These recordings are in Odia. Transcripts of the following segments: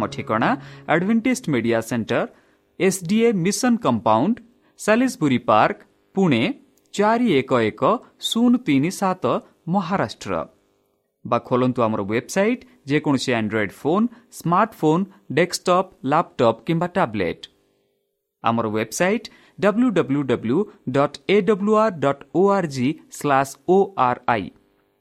ଆମ ଠିକଣା Adventist Media Centre SDA mission compound Salisbury Park Pune ଚାରି ଏକ ଏକ ଶୂନ ତିନି ସାତ ମହାରାଷ୍ଟ୍ର ବା ଖୋଲନ୍ତୁ ଆମର ୱେବସାଇଟ୍ ଯେକୌଣସି Android phone smartphone desktop laptop କିମ୍ବା ଟ୍ୟାବ୍ଲେଟ୍ ଆମର website W W W dot A W R dot O R G slash O R I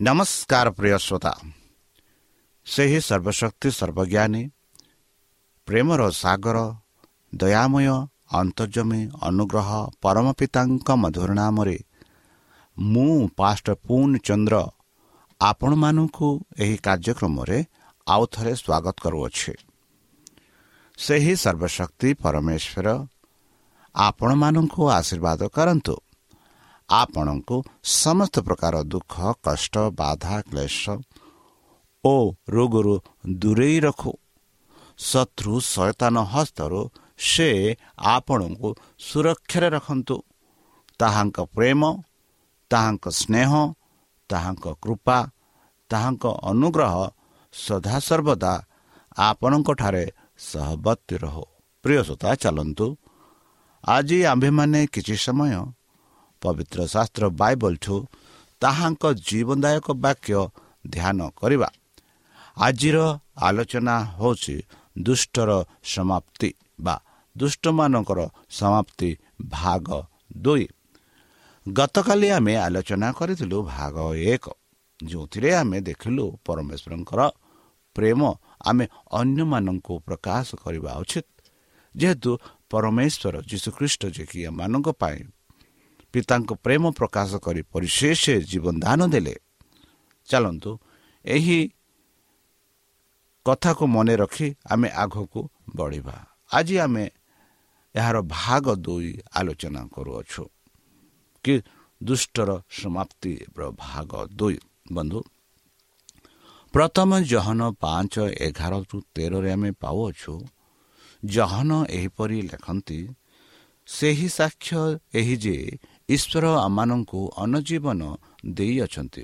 ନମସ୍କାର ପ୍ରିୟ ଶ୍ରୋତା ସେହି ସର୍ବଶକ୍ତି ସର୍ବଜ୍ଞାନୀ ପ୍ରେମର ସାଗର ଦୟାମୟ ଅନ୍ତର୍ଜମୀ ଅନୁଗ୍ରହ ପରମ ପିତାଙ୍କ ମଧୁର ନାମରେ ମୁଁ ପାଷ୍ଟ ପୁନ୍ ଚନ୍ଦ୍ର ଆପଣମାନଙ୍କୁ ଏହି କାର୍ଯ୍ୟକ୍ରମରେ ଆଉ ଥରେ ସ୍ୱାଗତ କରୁଅଛି। ସେହି ସର୍ବଶକ୍ତି ପରମେଶ୍ୱର ଆପଣମାନଙ୍କୁ ଆଶୀର୍ବାଦ କରନ୍ତୁ। ଆପଣଙ୍କୁ ସମସ୍ତ ପ୍ରକାର ଦୁଃଖ କଷ୍ଟ ବାଧା କ୍ଲେଶ ଓ ରୋଗରୁ ଦୂରେଇ ରଖୁ। ଶତ୍ରୁ ଶୟତାନ ହସ୍ତରୁ ସେ ଆପଣଙ୍କୁ ସୁରକ୍ଷାରେ ରଖନ୍ତୁ। ତାହାଙ୍କ ପ୍ରେମ ତାହାଙ୍କ ସ୍ନେହ ତାହାଙ୍କ କୃପା ତାହାଙ୍କ ଅନୁଗ୍ରହ ସଦାସର୍ବଦା ଆପଣଙ୍କଠାରେ ସହବର୍ତ୍ତୀ ରହୁ। ପ୍ରିୟ ଶ୍ରୋତା ଚାଲନ୍ତୁ। ଆଜି ଆମ୍ଭେମାନେ କିଛି ସମୟ ପବିତ୍ର ଶାସ୍ତ୍ର ବାଇବଲଠୁ ତାହାଙ୍କ ଜୀବନଦାୟକ ବାକ୍ୟ ଧ୍ୟାନ କରିବା। ଆଜିର ଆଲୋଚନା ହେଉଛି ଦୁଷ୍ଟର ସମାପ୍ତି ବା ଦୁଷ୍ଟମାନଙ୍କର ସମାପ୍ତି ଭାଗ ଦୁଇ। ଗତକାଲି ଆମେ ଆଲୋଚନା କରିଥିଲୁ ଭାଗ ଏକ। ଯେଉଁଥିରେ ଆମେ ଦେଖିଲୁ ପରମେଶ୍ୱରଙ୍କର ପ୍ରେମ ଆମେ ଅନ୍ୟମାନଙ୍କୁ ପ୍ରକାଶ କରିବା ଉଚିତ। ଯେହେତୁ ପରମେଶ୍ୱର ଯୀଶୁଖ୍ରୀଷ୍ଟ ଯିଏକି ଏମାନଙ୍କ ପାଇଁ ପିତାଙ୍କ ପ୍ରେମ ପ୍ରକାଶ କରି ପରିଶେଷ ଜୀବନ ଦାନ ଦେଲେ। ଚାଲନ୍ତୁ ଏହି କଥାକୁ ମନେ ରଖି ଆମେ ଆଗକୁ ବଢ଼ିବା। ଆଜି ଆମେ ଏହାର ଭାଗ ଦୁଇ ଆଲୋଚନା କରୁଅଛୁ। କି ଦୁଷ୍ଟର ସମାପ୍ତିର ଭାଗ ଦୁଇ। ବନ୍ଧୁ ପ୍ରଥମ ଜହନ ପାଞ୍ଚ ଏଗାରରୁ ତେରରେ ଆମେ ପାଉଅଛୁ ଜହନ ଏହିପରି ଲେଖନ୍ତି ସେହି ସାକ୍ଷ୍ୟ ଏହି ଯେ ଈଶ୍ୱର ଆମମାନଙ୍କୁ ଅନଜୀବନ ଦେଇଅଛନ୍ତି।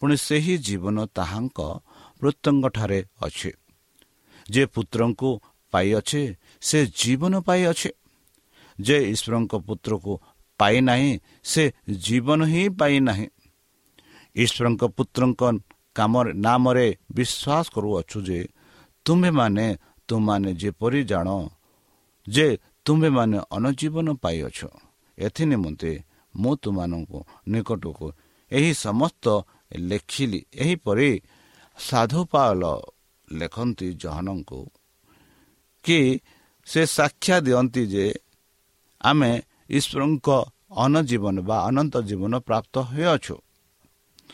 ପୁଣି ସେହି ଜୀବନ ତାହାଙ୍କ ମୃତ୍ୟୁଙ୍କଠାରେ ଅଛି। ଯେ ପୁତ୍ରଙ୍କୁ ପାଇଅଛେ ସେ ଜୀବନ ପାଇଅଛେ। ଯେ ଈଶ୍ୱରଙ୍କ ପୁତ୍ରକୁ ପାଇନାହିଁ ସେ ଜୀବନ ହିଁ ପାଇନାହିଁ। ଈଶ୍ୱରଙ୍କ ପୁତ୍ରଙ୍କ କାମ ନାମରେ ବିଶ୍ୱାସ କରୁଅଛୁ ଯେ ତୁମ୍ଭେମାନେ ତୁମମାନେ ଯେପରି ଜାଣ ଯେ ତୁମ୍ଭେମାନେ ଅନଜୀବନ ପାଇଅଛ। ଏଥି ନିମନ୍ତେ ମୁଁ ତୁମମାନଙ୍କୁ ନିକଟକୁ ଏହି ସମସ୍ତ ଲେଖିଲି। ଏହିପରି ସାଧୁପାଲ ଲେଖନ୍ତି ଜହନଙ୍କୁ କି ସେ ସାକ୍ଷା ଦିଅନ୍ତି ଯେ ଆମେ ଈଶ୍ୱରଙ୍କ ଅନଜୀବନ ବା ଅନନ୍ତ ଜୀବନ ପ୍ରାପ୍ତ ହୋଇଅଛୁ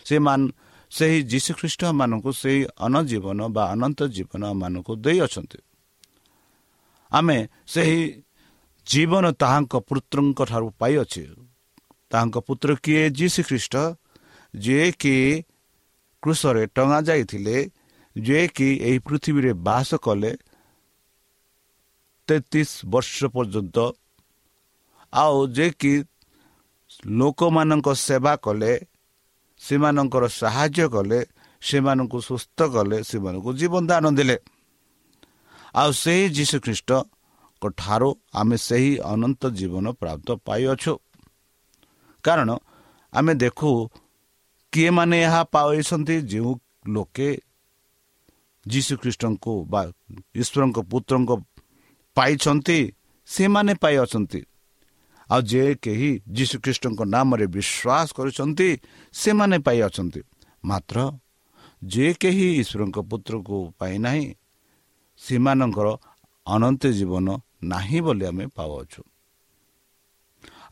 ସେମାନେ ସେହି ଯୀଶୁଖ୍ରୀଷ୍ଟମାନଙ୍କୁ ସେହି ଅନଜୀବନ ବା ଅନନ୍ତ ଜୀବନ ମାନଙ୍କୁ ଦେଇଅଛନ୍ତି। ଆମେ ସେହି ଜୀବନ ତାହାଙ୍କ ପୁତ୍ରଙ୍କ ଠାରୁ ପାଇଅଛି ତାହାଙ୍କ ପୁତ୍ର କିଏ? ଯୀ ଶ୍ରୀଖ୍ରୀଷ୍ଟ ଯିଏକି କୃଷରେ ଟଙ୍ଗା ଯାଇଥିଲେ ଯିଏକି ଏହି ପୃଥିବୀରେ ବାସ କଲେ ତେତିଶ ବର୍ଷ ପର୍ଯ୍ୟନ୍ତ। ଆଉ ଯିଏକି ଲୋକମାନଙ୍କ ସେବା କଲେ ସେମାନଙ୍କର ସାହାଯ୍ୟ କଲେ ସେମାନଙ୍କୁ ସୁସ୍ଥ କଲେ ସେମାନଙ୍କୁ ଜୀବନ ଦାନ ଦେଲେ। ଆଉ ସେହି ଯୀଶୁଖ୍ରୀଷ୍ଟଙ୍କ ଠାରୁ ଆମେ ସେହି ଅନନ୍ତ ଜୀବନ ପ୍ରାପ୍ତ ପାଇଅଛୁ। କାରଣ ଆମେ ଦେଖୁ କିଏମାନେ ଏହା ପାଇଛନ୍ତି ଯେଉଁ ଲୋକେ ଯୀଶୁଖ୍ରୀଷ୍ଟଙ୍କୁ ବା ଈଶ୍ୱରଙ୍କ ପୁତ୍ରଙ୍କ ପାଇଛନ୍ତି ସେମାନେ ପାଇଅଛନ୍ତି। ଆଉ ଯେ କେହି ଯୀଶୁଖ୍ରୀଷ୍ଟଙ୍କ ନାମରେ ବିଶ୍ୱାସ କରୁଛନ୍ତି ସେମାନେ ପାଇଅଛନ୍ତି। ମାତ୍ର ଯେ କେହି ଈଶ୍ୱରଙ୍କ ପୁତ୍ରକୁ ପାଇନାହିଁ ସେମାନଙ୍କର ଅନନ୍ତ ଜୀବନ ନାହିଁ ବୋଲି ଆମେ ପାଉଅଛୁ।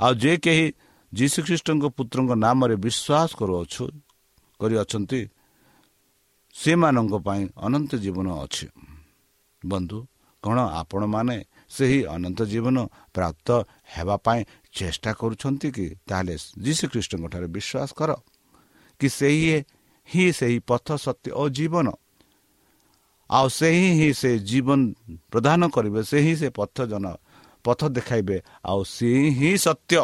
ଆଉ ଯେ କେହି ଯୀଶୁଖ୍ରୀଷ୍ଟଙ୍କ ପୁତ୍ରଙ୍କ ନାମରେ ବିଶ୍ୱାସ କରୁଅଛୁ କରିଅଛନ୍ତି ସେମାନଙ୍କ ପାଇଁ ଅନନ୍ତ ଜୀବନ ଅଛି। ବନ୍ଧୁ କ'ଣ ଆପଣମାନେ ସେହି ଅନନ୍ତ ଜୀବନ ପ୍ରାପ୍ତ ହେବା ପାଇଁ ଚେଷ୍ଟା କରୁଛନ୍ତି କି? ତାହେଲେ ଯୀଶୁଖ୍ରୀଷ୍ଟଙ୍କଠାରେ ବିଶ୍ୱାସ କର କି ସେହି ହିଁ ସେହି ପଥ ସତ୍ୟ ଓ ଜୀବନ ଆଉ ସେହି ହିଁ ସେ ଜୀବନ ପ୍ରଦାନ କରିବେ ସେ ହିଁ ସେ ପଥ ଜନ ପଥ ଦେଖାଇବେ ଆଉ ସେ ହିଁ ସତ୍ୟ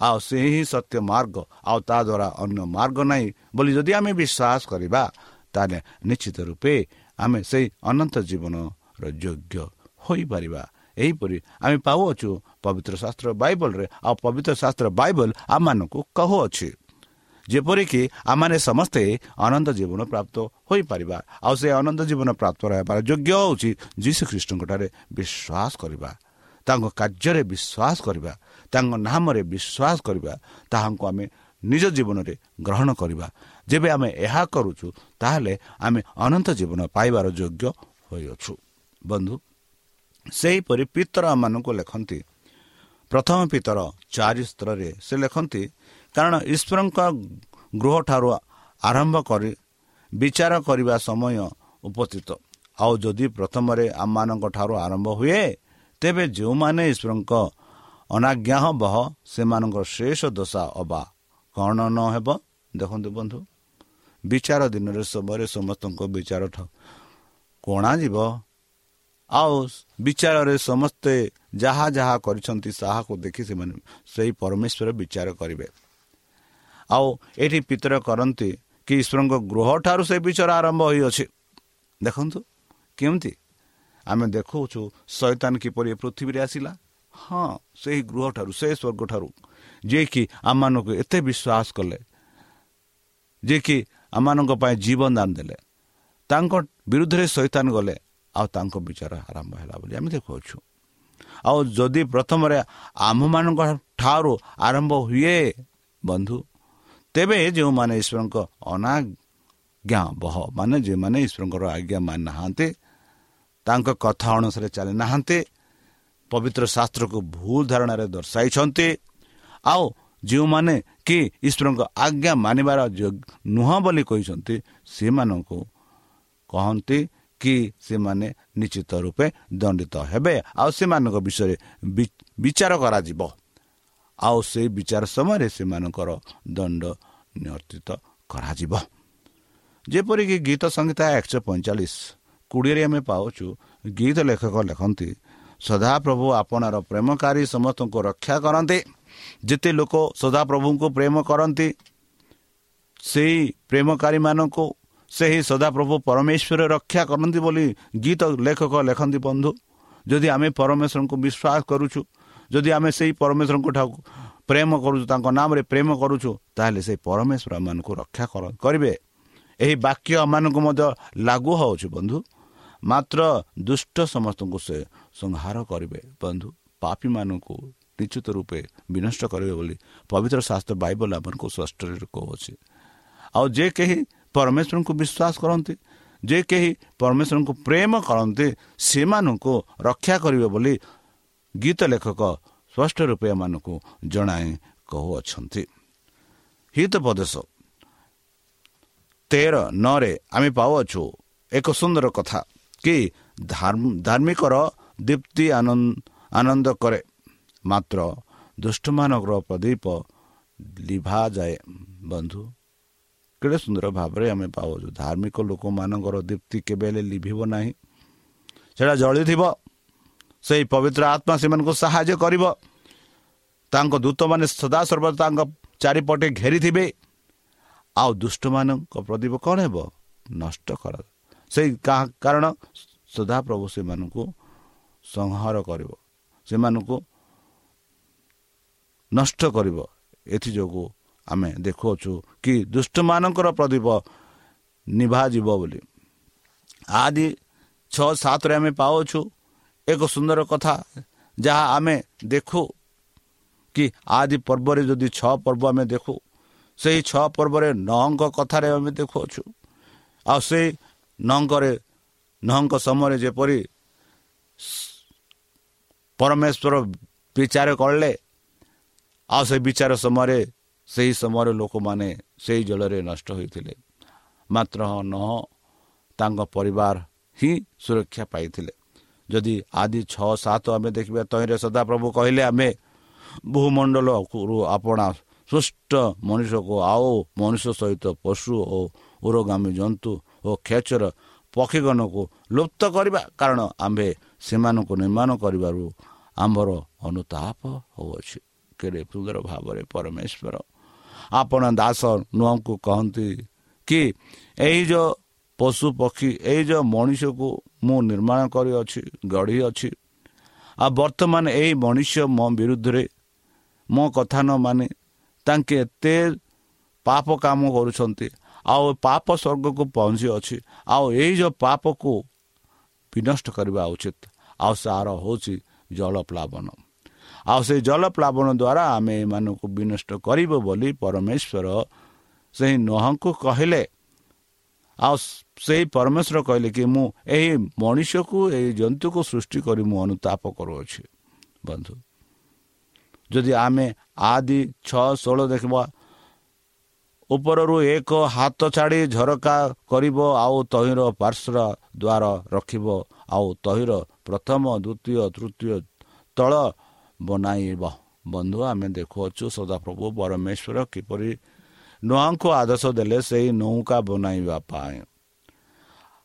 ଆଉ ସେ ହିଁ ସତ୍ୟ ମାର୍ଗ ଆଉ ତା ଦ୍ୱାରା ଅନ୍ୟ ମାର୍ଗ ନାହିଁ ବୋଲି ଯଦି ଆମେ ବିଶ୍ୱାସ କରିବା ତାହେଲେ ନିଶ୍ଚିତ ରୂପେ ଆମେ ସେହି ଅନନ୍ତ ଜୀବନର ଯୋଗ୍ୟ ହୋଇପାରିବା। ଏହିପରି ଆମେ ପାଉଅଛୁ ପବିତ୍ର ଶାସ୍ତ୍ର ବାଇବଲରେ ଆଉ ପବିତ୍ର ଶାସ୍ତ୍ର ବାଇବଲ ଆମମାନଙ୍କୁ କହୁଅଛି। ଯେପରିକି ଆମମାନେ ସମସ୍ତେ ଅନନ୍ତ ଜୀବନ ପ୍ରାପ୍ତ ହୋଇପାରିବା ଆଉ ସେ ଅନନ୍ତ ଜୀବନ ପ୍ରାପ୍ତ ହେବାର ଯୋଗ୍ୟ ହେଉଛି ଯୀଶୁଖ୍ରୀଷ୍ଟଙ୍କଠାରେ ବିଶ୍ୱାସ କରିବା ତାଙ୍କ କାର୍ଯ୍ୟରେ ବିଶ୍ୱାସ କରିବା ତାଙ୍କ ନାମରେ ବିଶ୍ୱାସ କରିବା ତାହାଙ୍କୁ ଆମେ ନିଜ ଜୀବନରେ ଗ୍ରହଣ କରିବା। ଯେବେ ଆମେ ଏହା କରୁଛୁ ତାହେଲେ ଆମେ ଅନନ୍ତ ଜୀବନ ପାଇବାର ଯୋଗ୍ୟ ହୋଇଅଛୁ। ବନ୍ଧୁ ସେହିପରି ପିତର ଆମମାନଙ୍କୁ ଲେଖନ୍ତି। ପ୍ରଥମ ପିତର ଚାରି ସ୍ତରରେ ସେ ଲେଖନ୍ତି କାରଣ ଈଶ୍ୱରଙ୍କ ଗୃହଠାରୁ ଆରମ୍ଭ କରି ବିଚାର କରିବା ସମୟ ଉପସ୍ଥିତ। ଆଉ ଯଦି ପ୍ରଥମରେ ଆମମାନଙ୍କ ଠାରୁ ଆରମ୍ଭ ହୁଏ ତେବେ ଯେଉଁମାନେ ଈଶ୍ୱରଙ୍କ ଅନାଜ୍ଞା ବହ ସେମାନଙ୍କର ଶେଷ ଦଶା ଅବା କ'ଣ ନ ହେବ? ଦେଖନ୍ତୁ ବନ୍ଧୁ ବିଚାର ଦିନରେ ସମୟରେ ସମସ୍ତଙ୍କ ବିଚାର କଣାଯିବ। ଆଉ ବିଚାରରେ ସମସ୍ତେ ଯାହା ଯାହା କରିଛନ୍ତି ତାହାକୁ ଦେଖି ସେମାନେ ସେହି ପରମେଶ୍ୱର ବିଚାର କରିବେ। ଆଉ ଏଠି ପିତର କରନ୍ତି କି ଈଶ୍ୱରଙ୍କ ଗୃହଠାରୁ ସେ ବିଚାର ଆରମ୍ଭ ହୋଇଅଛି। ଦେଖନ୍ତୁ କେମିତି? ଆମେ ଦେଖାଉଛୁ ଶୈତାନ କିପରି ପୃଥିବୀରେ ଆସିଲା। ହଁ ସେହି ଗୃହଠାରୁ ସେ ସ୍ୱର୍ଗଠାରୁ। ଯିଏକି ଆମମାନଙ୍କୁ ଏତେ ବିଶ୍ୱାସ କଲେ ଯିଏକି ଆମମାନଙ୍କ ପାଇଁ ଜୀବନ ଦାନ ଦେଲେ ତାଙ୍କ ବିରୁଦ୍ଧରେ ଶୈତାନ ଗଲେ ଆଉ ତାଙ୍କ ବିଚାର ଆରମ୍ଭ ହେଲା ବୋଲି ଆମେ ଦେଖାଉଛୁ ଆଉ ଯଦି ପ୍ରଥମରେ ଆମ୍ଭମାନଙ୍କ ଠାରୁ ଆରମ୍ଭ ହୁଏ ବନ୍ଧୁ ତେବେ ଯେଉଁମାନେ ଈଶ୍ୱରଙ୍କ ଅନାଜ୍ଞା ବହ ମାନେ ଯେଉଁମାନେ ଈଶ୍ୱରଙ୍କର ଆଜ୍ଞା ମାନି ନାହାନ୍ତି ତାଙ୍କ କଥା ଅନୁସାରେ ଚାଲି ନାହାନ୍ତି ପବିତ୍ର ଶାସ୍ତ୍ରକୁ ଭୁଲ ଧାରଣାରେ ଦର୍ଶାଇଛନ୍ତି। ଆଉ ଯେଉଁମାନେ କି ଈଶ୍ୱରଙ୍କ ଆଜ୍ଞା ମାନିବାର ନୁହଁ ବୋଲି କହିଛନ୍ତି ସେମାନଙ୍କୁ କହନ୍ତି କି ସେମାନେ ନିଶ୍ଚିତ ରୂପେ ଦଣ୍ଡିତ ହେବେ ଆଉ ସେମାନଙ୍କ ବିଷୟରେ ବିଚାର କରାଯିବ। ଆଉ ସେଇ ବିଚାର ସମୟରେ ସେମାନଙ୍କର ଦଣ୍ଡ ନିୟନ୍ତ୍ରିତ କରାଯିବ। ଯେପରିକି ଗୀତ ସଂହିତା ଏକଶହ ପଇଁଚାଳିଶ କୋଡ଼ିଏରେ ଆମେ ପାଉଛୁ ଗୀତ ଲେଖକ ଲେଖନ୍ତି ସଦାପ୍ରଭୁ ଆପଣାର ପ୍ରେମକାରୀ ସମସ୍ତଙ୍କୁ ରକ୍ଷା କରନ୍ତି। ଯେତେ ଲୋକ ସଦାପ୍ରଭୁଙ୍କୁ ପ୍ରେମ କରନ୍ତି ସେଇ ପ୍ରେମକାରୀମାନଙ୍କୁ ସେହି ସଦାପ୍ରଭୁ ପରମେଶ୍ୱର ରକ୍ଷା କରନ୍ତି ବୋଲି ଗୀତ ଲେଖକ ଲେଖନ୍ତି ବନ୍ଧୁ ଯଦି ଆମେ ପରମେଶ୍ୱରଙ୍କୁ ବିଶ୍ୱାସ କରୁଛୁ ଯଦି ଆମେ ସେଇ ପରମେଶ୍ୱରଙ୍କ ଠାରୁ ପ୍ରେମ କରୁଛୁ ତାଙ୍କ ନାମରେ ପ୍ରେମ କରୁଛୁ ତାହେଲେ ସେଇ ପରମେଶ୍ୱର ଆମମାନଙ୍କୁ ରକ୍ଷା କରିବେ। ଏହି ବାକ୍ୟ ଆମମାନଙ୍କୁ ମଧ୍ୟ ଲାଗୁ ହେଉଛି ବନ୍ଧୁ। ମାତ୍ର ଦୁଷ୍ଟ ସମସ୍ତଙ୍କୁ ସେ ସଂହାର କରିବେ ବନ୍ଧୁ। ପାପୀମାନଙ୍କୁ ନିଶ୍ଚିତ ରୂପେ ବିନଷ୍ଟ କରିବେ ବୋଲି ପବିତ୍ର ଶାସ୍ତ୍ର ବାଇବଲ ଆମମାନଙ୍କୁ ସ୍ପଷ୍ଟରେ କହୁଅଛି ଆଉ ଯେ କେହି ପରମେଶ୍ୱରଙ୍କୁ ବିଶ୍ୱାସ କରନ୍ତି ଯେ କେହି ପରମେଶ୍ୱରଙ୍କୁ ପ୍ରେମ କରନ୍ତି ସେମାନଙ୍କୁ ରକ୍ଷା କରିବେ ବୋଲି ଗୀତ ଲେଖକ ସ୍ପଷ୍ଟ ରୂପେ ଏମାନଙ୍କୁ ଜଣାଇ କହୁଅଛନ୍ତି। ହିତପଦେଶ ତେର ନରେ ଆମେ ପାଉଅଛୁ ଏକ ସୁନ୍ଦର କଥା କି ଧାର୍ମିକର ଦୀପ୍ତି ଆନନ୍ଦ କରେ। ମାତ୍ର ଦୁଷ୍ଟମାନଙ୍କର ପ୍ରଦୀପ ଲିଭାଯାଏ। ବନ୍ଧୁ କେଡ଼େ ସୁନ୍ଦର ଭାବରେ ଆମେ ପାଉଛୁ ଧାର୍ମିକ ଲୋକମାନଙ୍କର ଦୀପ୍ତି କେବେ ହେଲେ ଲିଭିବ ନାହିଁ। ସେଇଟା ଜଳିଥିବ। ସେଇ ପବିତ୍ର ଆତ୍ମା ସେମାନଙ୍କୁ ସାହାଯ୍ୟ କରିବ। ତାଙ୍କ ଦୂତମାନେ ସଦାସର୍ବଦା ତାଙ୍କ ଚାରିପଟେ ଘେରିଥିବେ। ଆଉ ଦୁଷ୍ଟମାନଙ୍କ ପ୍ରଦୀପ କ'ଣ ହେବ? ନଷ୍ଟ କର। ସେଇ କାରଣ? ସଦାପ୍ରଭୁ ସେମାନଙ୍କୁ ସଂହାର କରିବ। ସେମାନଙ୍କୁ ନଷ୍ଟ କରିବ। ଏଥିଯୋଗୁଁ ଆମେ ଦେଖୁଅଛୁ କି ଦୁଷ୍ଟମାନଙ୍କର ପ୍ରଦୀପ ନିଭାଯିବ ବୋଲି। ଆଦି ଛଅ ସାତରେ ଆମେ ପାଉଛୁ ଏକ ସୁନ୍ଦର କଥା। ଯାହା ଆମେ ଦେଖୁ କି ଆଦି ପର୍ବରେ ଯଦି ଛଅ ପର୍ବ ଆମେ ଦେଖୁ ସେହି ଛଅ ପର୍ବରେ ନଅଙ୍କ କଥାରେ ଆମେ ଦେଖୁଅଛୁ ଆଉ ସେଇ ନଅଙ୍କରେ ନଅଙ୍କ ସମୟରେ ଯେପରି ପରମେଶ୍ୱର ବିଚାର କଲେ ଆଉ ସେ ବିଚାର ସମୟରେ ସେହି ସମୟରେ ଲୋକମାନେ ସେହି ଜଳରେ ନଷ୍ଟ ହୋଇଥିଲେ। ମାତ୍ର ନହ ତାଙ୍କ ପରିବାର ହିଁ ସୁରକ୍ଷା ପାଇଥିଲେ। ଯଦି ଆଦି ଛଅ ସାତ ଆମେ ଦେଖିବା ତହିଁରେ ସଦାପ୍ରଭୁ କହିଲେ ଆମେ ଭୂମଣ୍ଡଳରୁ ଆପଣା ସୃଷ୍ଟ ମଣିଷକୁ ଆଉ ମଣିଷ ସହିତ ପଶୁ ଓ ଉରଗାମୀ ଜନ୍ତୁ ଓ କ୍ଷେଚର ପକ୍ଷୀଗଣକୁ ଲୁପ୍ତ କରିବା କାରଣ ଆମ୍ଭେ ସେମାନଙ୍କୁ ନିର୍ମାଣ କରିବାରୁ ଆମ୍ଭର ଅନୁତାପ ହେଉଅଛି। କେଡ଼େ ସୁନ୍ଦର ଭାବରେ ପରମେଶ୍ୱର ଆପଣ ଦାସ ନୁହଁଙ୍କୁ କହନ୍ତି କି ଏଇ ଯେଉଁ ପଶୁ ପକ୍ଷୀ ଏଇ ଯେଉଁ ମଣିଷକୁ ମୁଁ ନିର୍ମାଣ କରିଅଛି ଗଢ଼ି ଅଛି। ଆଉ ବର୍ତ୍ତମାନ ଏଇ ମଣିଷ ମୋ ବିରୁଦ୍ଧରେ ମୋ କଥା ନ ମାନି ତାଙ୍କେ ଏତେ ପାପ କାମ କରୁଛନ୍ତି। ଆଉ ପାପ ସ୍ୱର୍ଗକୁ ପହଞ୍ଚି ଅଛି। ଆଉ ଏଇ ଯେଉଁ ପାପକୁ ବିନଷ୍ଟ କରିବା ଉଚିତ। ଆଉ ସାର ହେଉଛି ଜଳ ପ୍ଲାବନ। ଆଉ ସେଇ ଜଳ ପ୍ଲାବନ ଦ୍ୱାରା ଆମେ ଏମାନଙ୍କୁ ବିନଷ୍ଟ କରିବୁ ବୋଲି ପରମେଶ୍ୱର ସେହି ନହଙ୍କୁ କହିଲେ ଆଉ ସେଇ ପରମେଶ୍ୱର କହିଲେ କି ମୁଁ ଏହି ମଣିଷକୁ ଏହି ଜନ୍ତୁକୁ ସୃଷ୍ଟି କରି ମୁଁ ଅନୁତାପ କରୁଅଛି ବନ୍ଧୁ। ଯଦି ଆମେ ଆଦି ଛଅ ଷୋହଳ ଦେଖିବା ଉପରରୁ ଏକ ହାତ ଛାଡ଼ି ଝରକା କରିବ ଆଉ ତହିଁର ପାର୍ଶ୍ୱର ଦ୍ୱାର ରଖିବ ଆଉ ତହିଁର ପ୍ରଥମ ଦ୍ୱିତୀୟ ତୃତୀୟ ତଳ ବନାଇବ। ବନ୍ଧୁ ଆମେ ଦେଖୁଅଛୁ ସଦାପ୍ରଭୁ ପରମେଶ୍ୱର କିପରି ନୂଆଙ୍କୁ ଆଦେଶ ଦେଲେ ସେଇ ନୌକା ବନାଇବା ପାଇଁ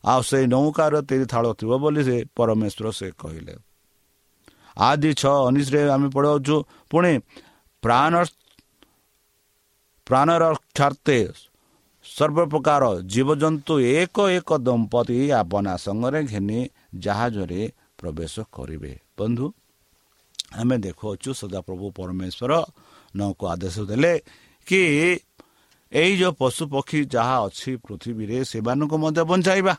ଆଉ ସେଇ ନୌକାର ତିରି ଥାଳ ଥିବ ବୋଲି ସେ ପରମେଶ୍ୱର ସେ କହିଲେ ଆଦି ଛଅ ଉଣେଇଶରେ ଆମେ ପଢ଼ାଉଛୁ ପୁଣି ପ୍ରାଣ ପ୍ରାଣର ରକ୍ଷାର୍ଥେ ସର୍ବପ୍ରକାର ଜୀବଜନ୍ତୁ ଏକ ଏକ ଦମ୍ପତି ଆପଣା ସଙ୍ଗରେ ଘେନି ଜାହାଜରେ ପ୍ରବେଶ କରିବେ ବନ୍ଧୁ ଆମେ ଦେଖୁଅଛୁ ସଦାପ୍ରଭୁ ପରମେଶ୍ୱର ନକୁ ଆଦେଶ ଦେଲେ କି ଏଇ ଯେଉଁ ପଶୁପକ୍ଷୀ ଯାହା ଅଛି ପୃଥିବୀରେ ସେମାନଙ୍କୁ ମଧ୍ୟ ବଞ୍ଚାଇବା।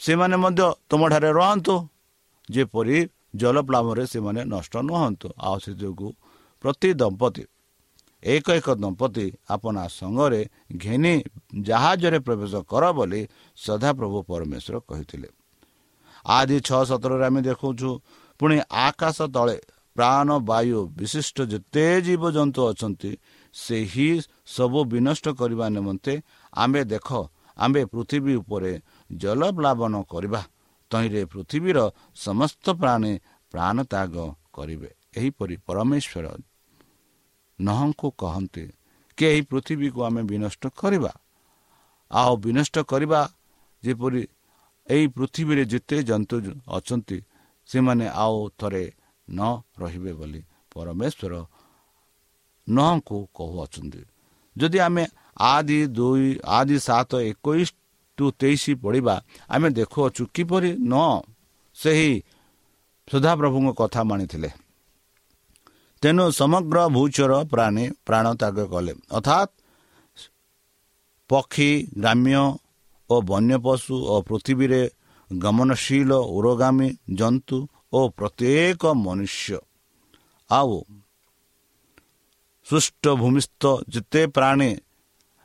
ସେମାନେ ମଧ୍ୟ ତୁମଠାରେ ରହନ୍ତୁ। ଯେପରି ଜଳପ୍ଲାବରେ ସେମାନେ ନଷ୍ଟ ନୁହନ୍ତୁ। ଆଉ ସେ ଯୋଗୁଁ ପ୍ରତି ଦମ୍ପତି ଏକ ଏକ ଦମ୍ପତି ଆପଣା ସଙ୍ଗରେ ଘେନି ଜାହାଜରେ ପ୍ରବେଶ କର ବୋଲି ସଦାପ୍ରଭୁ ପରମେଶ୍ୱର କହିଥିଲେ। ଆଦି ଛଅ ସତରରେ ଆମେ ଦେଖୁଛୁ ପୁଣି ଆକାଶ ତଳେ ପ୍ରାଣ ବାୟୁ ବିଶିଷ୍ଟ ଯେତେ ଜୀବଜନ୍ତୁ ଅଛନ୍ତି ସେହି ସବୁ ବିନଷ୍ଟ କରିବା ନିମନ୍ତେ ଆମ୍ଭେ ଦେଖ ଆମ୍ଭେ ପୃଥିବୀ ଉପରେ ଜଳପ୍ଲାବନ କରିବା। ତହିଁରେ ପୃଥିବୀର ସମସ୍ତ ପ୍ରାଣୀ ପ୍ରାଣ ତ୍ୟାଗ କରିବେ। ଏହିପରି ପରମେଶ୍ୱର ନହଙ୍କୁ କହନ୍ତି କି ଏହି ପୃଥିବୀକୁ ଆମେ ବିନଷ୍ଟ କରିବା? ଆଉ ବିନଷ୍ଟ କରିବା ଯେପରି ଏହି ପୃଥିବୀରେ ଯେତେ ଜନ୍ତୁ ଅଛନ୍ତି ସେମାନେ ଆଉ ଥରେ ନ ରହିବେ ବୋଲି ପରମେଶ୍ୱର ନହଙ୍କୁ କହୁଅଛନ୍ତି ଯଦି ଆମେ ଆଦି ଦୁଇ ଆଦି ସାତ ଏକୋଇଶ ଟୁ ତେଇଶ ପଢ଼ିବା ଆମେ ଦେଖୁଅଛୁ କିପରି ନ ସେହି ସୁଧାପ୍ରଭୁଙ୍କ କଥା ମାନିଥିଲେ ତେଣୁ ସମଗ୍ର ଭୂଚର ପ୍ରାଣୀ ପ୍ରାଣ ତ୍ୟାଗ କଲେ ଅର୍ଥାତ୍ ପକ୍ଷୀ ଗ୍ରାମ୍ୟ ଓ ବନ୍ୟ ପଶୁ ଓ ପୃଥିବୀରେ ଗମନଶୀଳ ଉରଗାମୀ ଜନ୍ତୁ ଓ ପ୍ରତ୍ୟେକ ମନୁଷ୍ୟ ଆଉ ସୃଷ୍ଟ ଭୂମିସ୍ଥ ଯେତେ ପ୍ରାଣୀ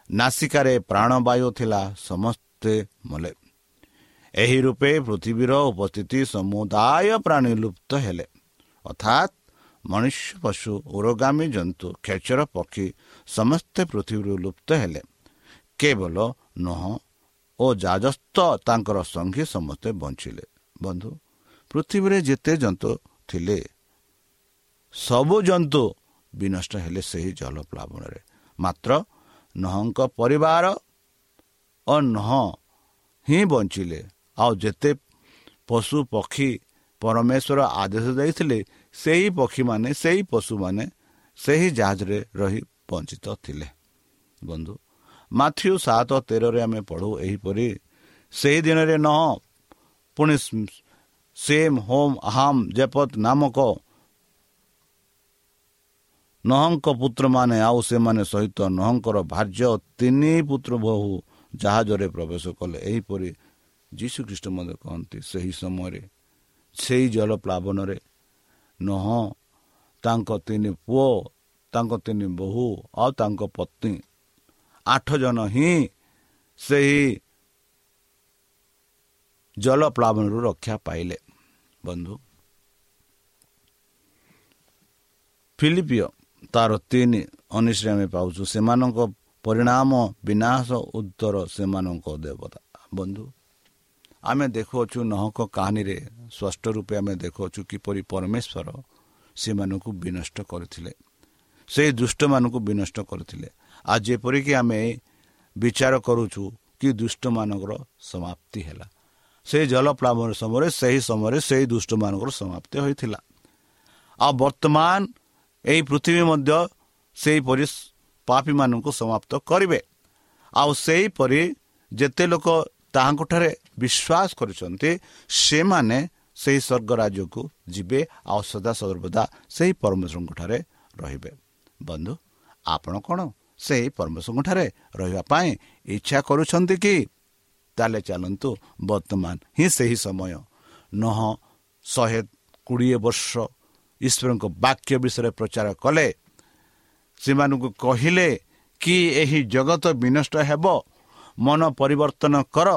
ନାସିକାରେ ପ୍ରାଣବାୟୁ ଥିଲା ସମସ୍ତେ ମଲେ। ଏହି ରୂପେ ପୃଥିବୀର ଉପସ୍ଥିତି ସମୁଦାୟ ପ୍ରାଣୀ ଲୁପ୍ତ ହେଲେ। ଅର୍ଥାତ୍ ମନୁଷ୍ୟ ପଶୁ ଉରଗାମୀ ଜନ୍ତୁ ଖେଚର ପକ୍ଷୀ ସମସ୍ତେ ପୃଥିବୀରୁ ଲୁପ୍ତ ହେଲେ। କେବଳ ନୁହ ଓ ଯାଜସ୍ତ ତାଙ୍କର ସଙ୍ଗୀ ସମସ୍ତେ ବଞ୍ଚିଲେ। ବନ୍ଧୁ ପୃଥିବୀରେ ଯେତେ ଜନ୍ତୁ ଥିଲେ ସବୁ ଜନ୍ତୁ ବିନଷ୍ଟ ହେଲେ ସେହି ଜଳପ୍ଲାବନରେ ମାତ୍ର ନହଙ୍କ ପରିବାର ଓ ନହ ହିଁ ବଞ୍ଚିଲେ। ଆଉ ଯେତେ ପଶୁ ପକ୍ଷୀ ପରମେଶ୍ୱର ଆଦେଶ ଦେଇଥିଲେ ସେହି ପକ୍ଷୀମାନେ ସେହି ପଶୁମାନେ ସେହି ଜାହାଜରେ ରହି ବଞ୍ଚିତ ଥିଲେ। ବନ୍ଧୁ ମାଥ୍ୟୁ ସାତ ତେରରେ ଆମେ ପଢ଼ୁ ଏହିପରି ସେହି ଦିନରେ ନହ ପୁଣି ସେମ୍ ହୋମ୍ ଆହାମ୍ ଜେପତ ନାମକ ନହଙ୍କ ପୁତ୍ରମାନେ ଆଉ ସେମାନେ ସହିତ ନହଙ୍କର ଭାର୍ଯ୍ୟ ତିନି ପୁତ୍ର ବୋହୁ ଜାହାଜରେ ପ୍ରବେଶ କଲେ। ଏହିପରି ଯୀଶୁ ଖ୍ରୀଷ୍ଟ ମଧ୍ୟ କହନ୍ତି ସେହି ସମୟରେ ସେହି ଜଳପ୍ଲାବନରେ ନହ ତାଙ୍କ ତିନି ପୁଅ ତାଙ୍କ ତିନି ବୋହୂ ଆଉ ତାଙ୍କ ପତ୍ନୀ ଆଠ ଜଣ ହିଁ ସେହି ଜଳପ୍ଲାବନରୁ ରକ୍ଷା ପାଇଲେ। ବନ୍ଧୁ ଫିଲିପିଓ ତାର ତିନି ଅନିଶ୍ରେ ଆମେ ପାଉଛୁ। ସେମାନଙ୍କ ପରିଣାମ ବିନାଶ ଉତ୍ତର ସେମାନଙ୍କ ଦେବତା। ବନ୍ଧୁ ଆମେ ଦେଖୁଅଛୁ ନହକ କାହାଣୀରେ ସ୍ପଷ୍ଟ ରୂପେ ଆମେ ଦେଖୁଅଛୁ କିପରି ପରମେଶ୍ୱର ସେମାନଙ୍କୁ ବିନଷ୍ଟ କରିଥିଲେ। ସେହି ଦୁଷ୍ଟମାନଙ୍କୁ ବିନଷ୍ଟ କରିଥିଲେ। ଆଉ ଯେପରିକି ଆମେ ବିଚାର କରୁଛୁ କି ଦୁଷ୍ଟମାନଙ୍କର ସମାପ୍ତି ହେଲା। ସେହି ଜଳପ୍ଲାବନ ସମୟରେ ସେହି ସମୟରେ ସେହି ଦୁଷ୍ଟମାନଙ୍କର ସମାପ୍ତି ହୋଇଥିଲା। ଆଉ ବର୍ତ୍ତମାନ ଏହି ପୃଥିବୀ ମଧ୍ୟ ସେହିପରି ପାପୀମାନଙ୍କୁ ସମାପ୍ତ କରିବେ। ଆଉ ସେହିପରି ଯେତେ ଲୋକ ତାହାଙ୍କଠାରେ ବିଶ୍ୱାସ କରୁଛନ୍ତି ସେମାନେ ସେହି ସ୍ୱର୍ଗ ରାଜ୍ୟକୁ ଯିବେ ଆଉ ସଦା ସର୍ବଦା ସେହି ପରମେଶ୍ୱରଙ୍କଠାରେ ରହିବେ। ବନ୍ଧୁ ଆପଣ କ'ଣ ସେହି ପରମେଶ୍ୱରଙ୍କଠାରେ ରହିବା ପାଇଁ ଇଚ୍ଛା କରୁଛନ୍ତି କି? ତାହେଲେ ଚାଲନ୍ତୁ ବର୍ତ୍ତମାନ ହିଁ ସେହି ସମୟ। ନହ ଶହେ କୋଡ଼ିଏ ବର୍ଷ ଈଶ୍ୱରଙ୍କ ବାକ୍ୟ ବିଷୟରେ ପ୍ରଚାର କଲେ। ସେମାନଙ୍କୁ କହିଲେ କି ଏହି ଜଗତ ବିନଷ୍ଟ ହେବ? ମନ ପରିବର୍ତ୍ତନ କର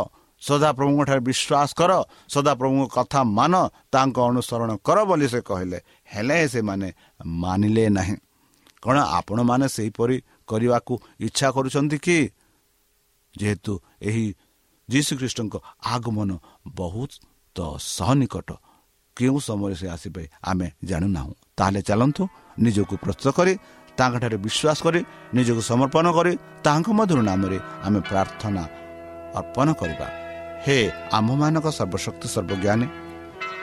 ସଦାପ୍ରଭୁଙ୍କଠାରେ ବିଶ୍ୱାସ କର ସଦାପ୍ରଭୁଙ୍କ କଥା ମାନ ତାଙ୍କ ଅନୁସରଣ କର ବୋଲି ସେ କହିଲେ। ହେଲେ ସେମାନେ ମାନିଲେ ନାହିଁ। କ'ଣ ଆପଣମାନେ ସେହିପରି କରିବାକୁ ଇଚ୍ଛା କରୁଛନ୍ତି କି? ଯେହେତୁ ଏହି ଯୀଶୁଖ୍ରୀଷ୍ଟଙ୍କ ଆଗମନ ବହୁତ ସହନିକଟ କେଉଁ ସମୟରେ ସେ ଆସିବେ ଆମେ ଜାଣୁନାହୁଁ। ତାହେଲେ ଚାଲନ୍ତୁ ନିଜକୁ ପ୍ରସ୍ତୁତ କରି ତାଙ୍କଠାରେ ବିଶ୍ୱାସ କରି ନିଜକୁ ସମର୍ପଣ କରି ତାଙ୍କ ମଧ୍ୟରୁ ନାମରେ ଆମେ ପ୍ରାର୍ଥନା ଅର୍ପଣ କରିବା। ହେ ଆମ୍ଭମାନଙ୍କ ସର୍ବଶକ୍ତି ସର୍ବଜ୍ଞାନୀ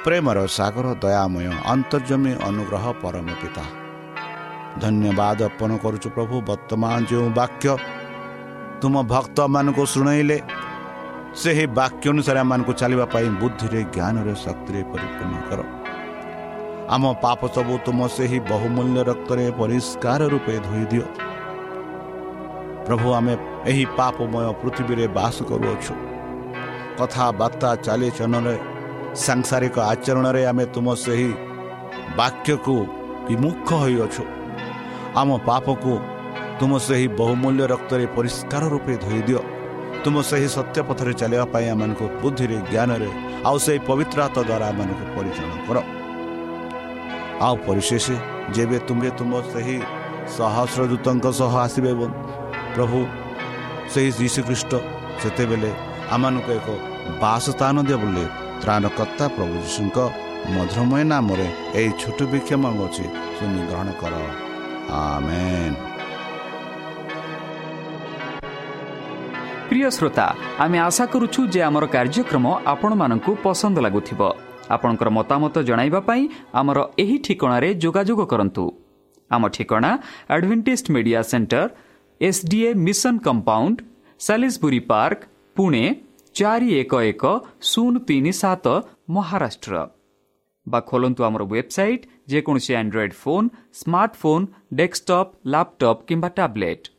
ପ୍ରେମର ସାଗର ଦୟାମୟ ଅନ୍ତର୍ଜମୀ ଅନୁଗ୍ରହ ପରମ ପିତା। ଧନ୍ୟବାଦ ଅର୍ପଣ କରୁଛୁ ପ୍ରଭୁ ବର୍ତ୍ତମାନ ଯେଉଁ ବାକ୍ୟ ତୁମ ଭକ୍ତମାନଙ୍କୁ ଶୁଣାଇଲେ ସେହି ବାକ୍ୟ ଅନୁସାରେ ଆମମାନଙ୍କୁ ଚାଲିବା ପାଇଁ ବୁଦ୍ଧିରେ ଜ୍ଞାନରେ ଶକ୍ତିରେ ପରିପୂର୍ଣ୍ଣ କର। ଆମ ପାପ ସବୁ ତୁମ ସେହି ବହୁମୂଲ୍ୟ ରକ୍ତରେ ପରିଷ୍କାର ରୂପେ ଧୋଇଦିଅ ପ୍ରଭୁ ଆମେ ଏହି ପାପମୟ ପୃଥିବୀରେ ବାସ କରୁଅଛୁ। କଥାବାର୍ତ୍ତା ଚାଲିଚଳନରେ ସାଂସାରିକ ଆଚରଣରେ ଆମେ ତୁମ ସେହି ବାକ୍ୟକୁ ବିମୁଖ ହୋଇଅଛୁ। ଆମ ପାପକୁ ତୁମ ସେହି ବହୁମୂଲ୍ୟ ରକ୍ତରେ ପରିଷ୍କାର ରୂପେ ଧୋଇଦିଅ ତୁମ ସେହି ସତ୍ୟ ପଥରେ ଚାଲିବା ପାଇଁ ଆମମାନଙ୍କୁ ବୁଦ୍ଧିରେ ଜ୍ଞାନରେ ଆଉ ସେହି ପବିତ୍ର ହାତ ଦ୍ୱାରା ଆମମାନଙ୍କୁ ପରିଚାଳନା କର। ଆଉ ପରିଶେଷ ଯେବେ ତୁମେ ତୁମ ସେହି ସହସ୍ର ଦୂତଙ୍କ ସହ ଆସିବେ ପ୍ରଭୁ ସେହି ଯୀଶୁଖ୍ରୀଷ୍ଟ ସେତେବେଳେ ଆମମାନଙ୍କୁ ଏକ ବାସସ୍ଥାନ ଦିଅ ବୋଲି ତ୍ରାଣକର୍ତ୍ତା ପ୍ରଭୁ ଯୀଶୁଙ୍କ ମଧୁରମୟ ନାମରେ ଏହି ଛୋଟ ବିକ୍ଷମ ଅଛି ଶୁଣି ଗ୍ରହଣ କର। ଆମେନ୍। প্রিয় শ্রোতা আমি আশা করুছু যে আমার কার্যক্রম আপনার পসন্দ লাগুব আপনার মতামত জনাইবা পাই আমার এই ঠিকার যোগাযোগ করতু আমার ঠিকনা advantage Media Centre SDA mission compound সাি park Pune চারি এক এক শূন্য তিন সাত মহারাষ্ট্র বা ଖୋଲନ୍ତୁ ଆମର ୱେବସାଇଟ୍, ଯେକୌଣସି Android phone smartphone desktop laptop কিংবা ট্যাবলেট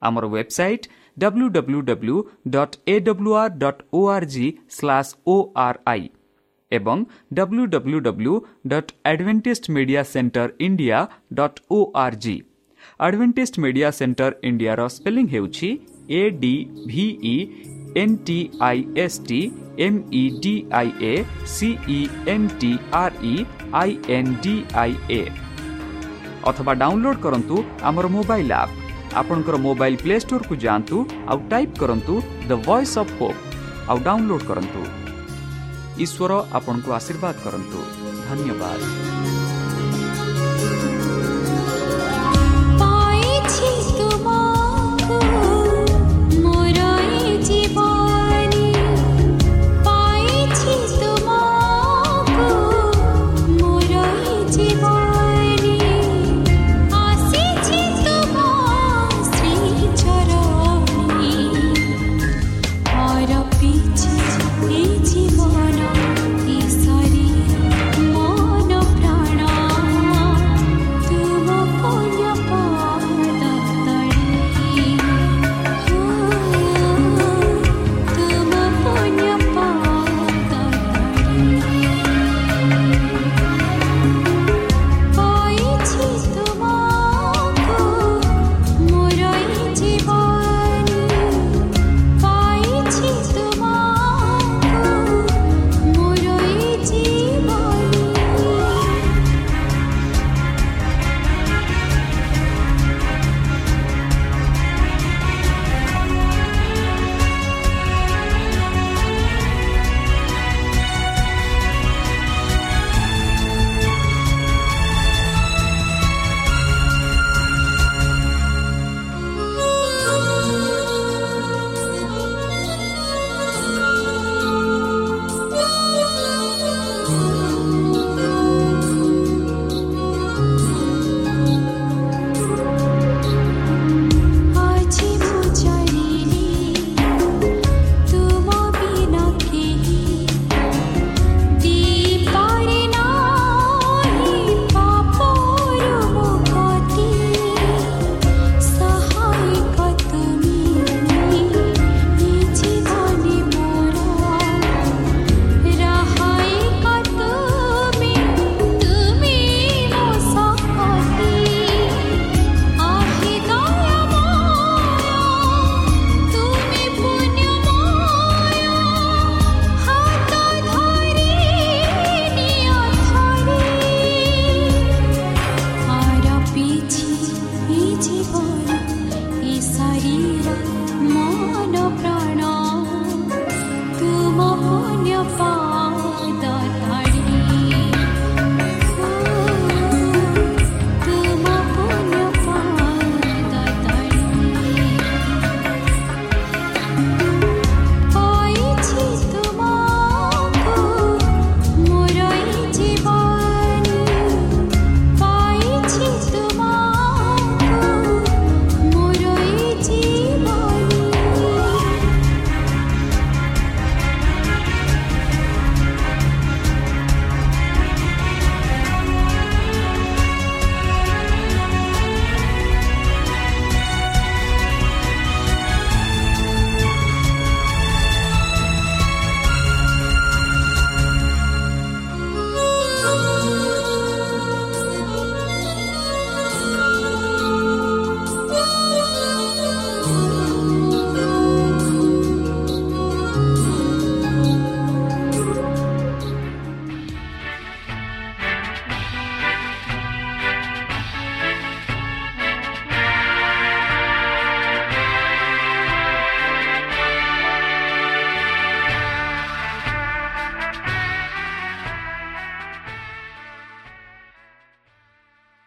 আমার website W W W dot A W R dot O R G slash O R I ଏବଂ W W W dot advantage media centre India dot O R G advantage media centre ଇଣ୍ଡିଆର ସ୍ପେଲିଂ ହେଉଛି A D V E N T I S T M E D I A C E N T R E I N D I A অথবা ডাউনলোড করন্তু আমার মোবাইল আপ ଆପଣଙ୍କର ମୋବାଇଲ ପ୍ଲେ ଷ୍ଟୋରକୁ ଯାଆନ୍ତୁ ଆଉ ଟାଇପ୍ କରନ୍ତୁ ଦ ଭଏସ୍ ଅଫ୍ ହୋପ୍ ଆଉ ଡାଉନଲୋଡ୍ କରନ୍ତୁ ଈଶ୍ୱର ଆପଣଙ୍କୁ ଆଶୀର୍ବାଦ କରନ୍ତୁ ଧନ୍ୟବାଦ